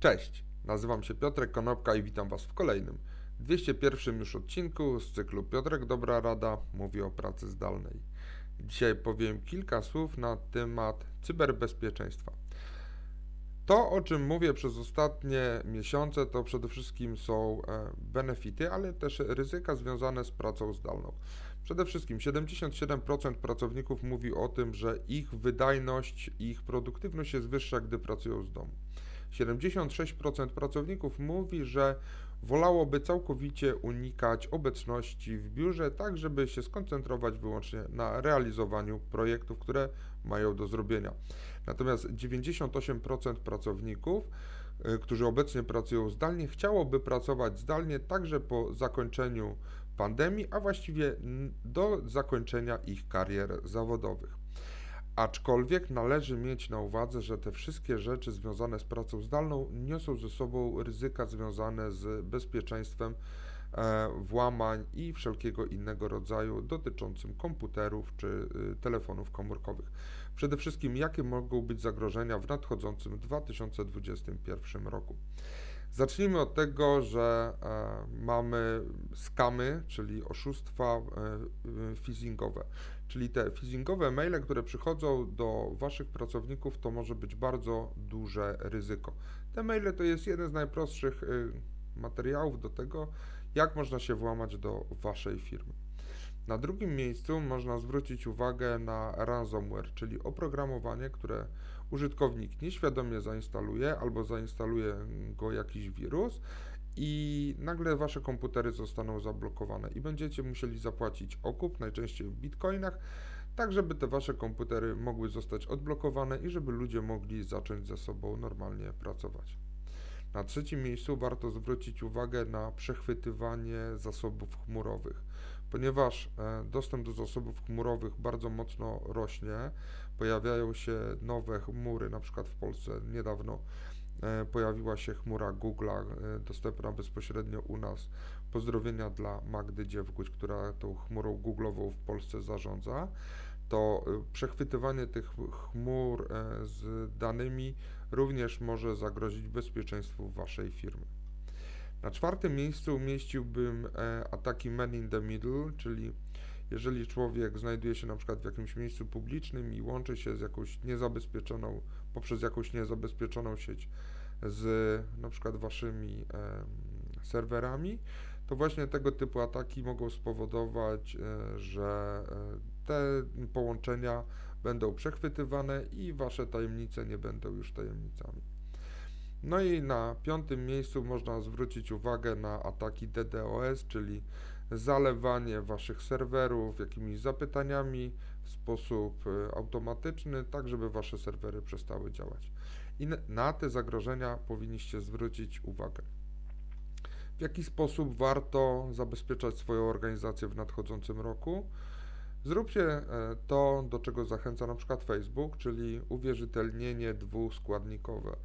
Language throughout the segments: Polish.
Cześć, nazywam się Piotrek Konopka i witam Was w kolejnym, 201 już odcinku z cyklu Piotrek Dobra Rada mówi o pracy zdalnej. Dzisiaj powiem kilka słów na temat cyberbezpieczeństwa. To, o czym mówię przez ostatnie miesiące, to przede wszystkim są e, benefity, ale też ryzyka związane z pracą zdalną. Przede wszystkim 77% pracowników mówi o tym, że ich wydajność, ich produktywność jest wyższa, gdy pracują z domu. 76% pracowników mówi, że wolałoby całkowicie unikać obecności w biurze, tak żeby się skoncentrować wyłącznie na realizowaniu projektów, które mają do zrobienia. Natomiast 98% pracowników, y, którzy obecnie pracują zdalnie, chciałoby pracować zdalnie także po zakończeniu pandemii, a właściwie do zakończenia ich karier zawodowych. Aczkolwiek należy mieć na uwadze, że te wszystkie rzeczy związane z pracą zdalną niosą ze sobą ryzyka związane z bezpieczeństwem e, włamań i wszelkiego innego rodzaju dotyczącym komputerów czy y, telefonów komórkowych. Przede wszystkim, jakie mogą być zagrożenia w nadchodzącym 2021 roku. Zacznijmy od tego, że e, mamy skamy, czyli oszustwa e, e, phishingowe. Czyli te phishingowe maile, które przychodzą do Waszych pracowników, to może być bardzo duże ryzyko. Te maile to jest jeden z najprostszych materiałów do tego, jak można się włamać do Waszej firmy. Na drugim miejscu można zwrócić uwagę na ransomware, czyli oprogramowanie, które użytkownik nieświadomie zainstaluje albo zainstaluje go jakiś wirus i nagle wasze komputery zostaną zablokowane i będziecie musieli zapłacić okup, najczęściej w bitcoinach, tak żeby te wasze komputery mogły zostać odblokowane i żeby ludzie mogli zacząć ze sobą normalnie pracować. Na trzecim miejscu warto zwrócić uwagę na przechwytywanie zasobów chmurowych. Ponieważ e, dostęp do zasobów chmurowych bardzo mocno rośnie, pojawiają się nowe chmury, na przykład w Polsce niedawno e, pojawiła się chmura Google'a e, dostępna bezpośrednio u nas. Pozdrowienia dla Magdy Dziewguć, która tą chmurą Google'ową w Polsce zarządza. To przechwytywanie tych chmur z danymi również może zagrozić bezpieczeństwu waszej firmy. Na czwartym miejscu umieściłbym e, ataki man in the middle, czyli jeżeli człowiek znajduje się na przykład w jakimś miejscu publicznym i łączy się z jakąś niezabezpieczoną, poprzez jakąś niezabezpieczoną sieć z na przykład waszymi serwerami, to właśnie tego typu ataki mogą spowodować, e, że e, te połączenia będą przechwytywane i wasze tajemnice nie będą już tajemnicami. No i na piątym miejscu można zwrócić uwagę na ataki DDoS, czyli zalewanie waszych serwerów jakimiś zapytaniami w sposób e, automatyczny, tak żeby wasze serwery przestały działać. I na te zagrożenia powinniście zwrócić uwagę. W jaki sposób warto zabezpieczać swoją organizację w nadchodzącym roku? Zróbcie e, to, do czego zachęca na przykład Facebook, czyli uwierzytelnienie dwuskładnikowe.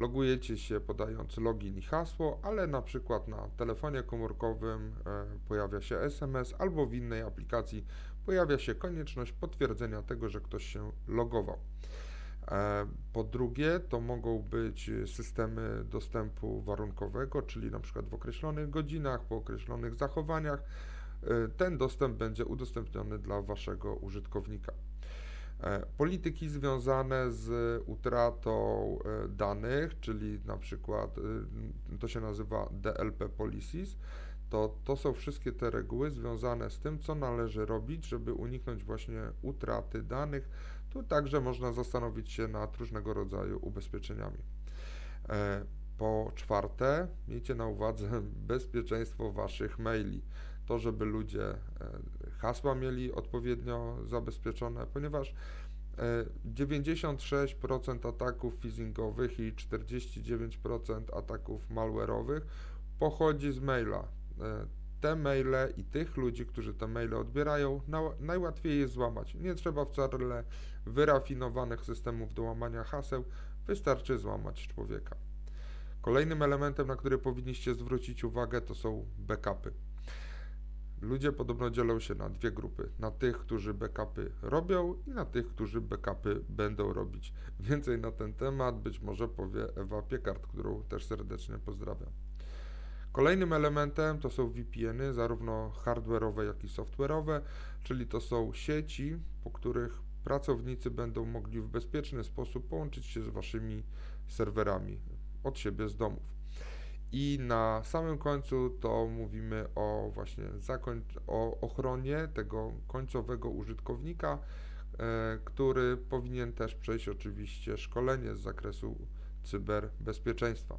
Logujecie się podając login i hasło, ale na przykład na telefonie komórkowym e, pojawia się SMS albo w innej aplikacji pojawia się konieczność potwierdzenia tego, że ktoś się logował. E, po drugie, to mogą być systemy dostępu warunkowego, czyli na przykład w określonych godzinach, po określonych zachowaniach. E, ten dostęp będzie udostępniony dla waszego użytkownika. E, polityki związane z utratą e, danych, czyli na przykład e, to się nazywa DLP policies, to, to są wszystkie te reguły związane z tym, co należy robić, żeby uniknąć właśnie utraty danych. Tu także można zastanowić się nad różnego rodzaju ubezpieczeniami. Po czwarte, miejcie na uwadze bezpieczeństwo Waszych maili. To, żeby ludzie hasła mieli odpowiednio zabezpieczone, ponieważ 96% e, ataków phishingowych i 49% ataków malware'owych pochodzi z maila. E, te maile i tych ludzi, którzy te maile odbierają, najłatwiej jest złamać. Nie trzeba wcale wyrafinowanych systemów do łamania haseł, wystarczy złamać człowieka. Kolejnym elementem, na który powinniście zwrócić uwagę, to są backupy. Ludzie podobno dzielą się na dwie grupy. Na tych, którzy backupy robią i na tych, którzy backupy będą robić. Więcej na ten temat być może powie Ewa Piekart, którą też serdecznie pozdrawiam. Kolejnym elementem to są VPN-y, zarówno hardware'owe, jak i software'owe, czyli to są sieci, po których pracownicy będą mogli w bezpieczny sposób połączyć się z waszymi serwerami od siebie z domów. I na samym końcu to mówimy o właśnie o ochronie tego końcowego użytkownika, e, który powinien też przejść oczywiście szkolenie z zakresu cyberbezpieczeństwa.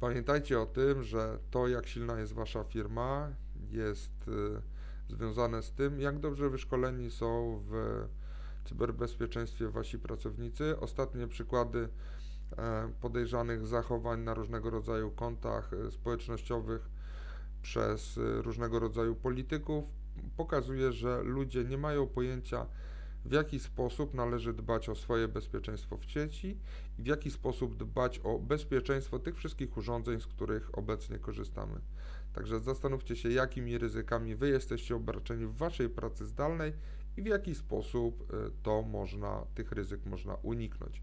Pamiętajcie o tym, że to jak silna jest wasza firma jest e, związane z tym, jak dobrze wyszkoleni są w cyberbezpieczeństwie wasi pracownicy. Ostatnie przykłady podejrzanych zachowań na różnego rodzaju kontach e, społecznościowych przez e, różnego rodzaju polityków pokazuje, że ludzie nie mają pojęcia, w jaki sposób należy dbać o swoje bezpieczeństwo w sieci i w jaki sposób dbać o bezpieczeństwo tych wszystkich urządzeń, z których obecnie korzystamy. Także zastanówcie się, jakimi ryzykami Wy jesteście obarczeni w Waszej pracy zdalnej i w jaki sposób to można, tych ryzyk można uniknąć.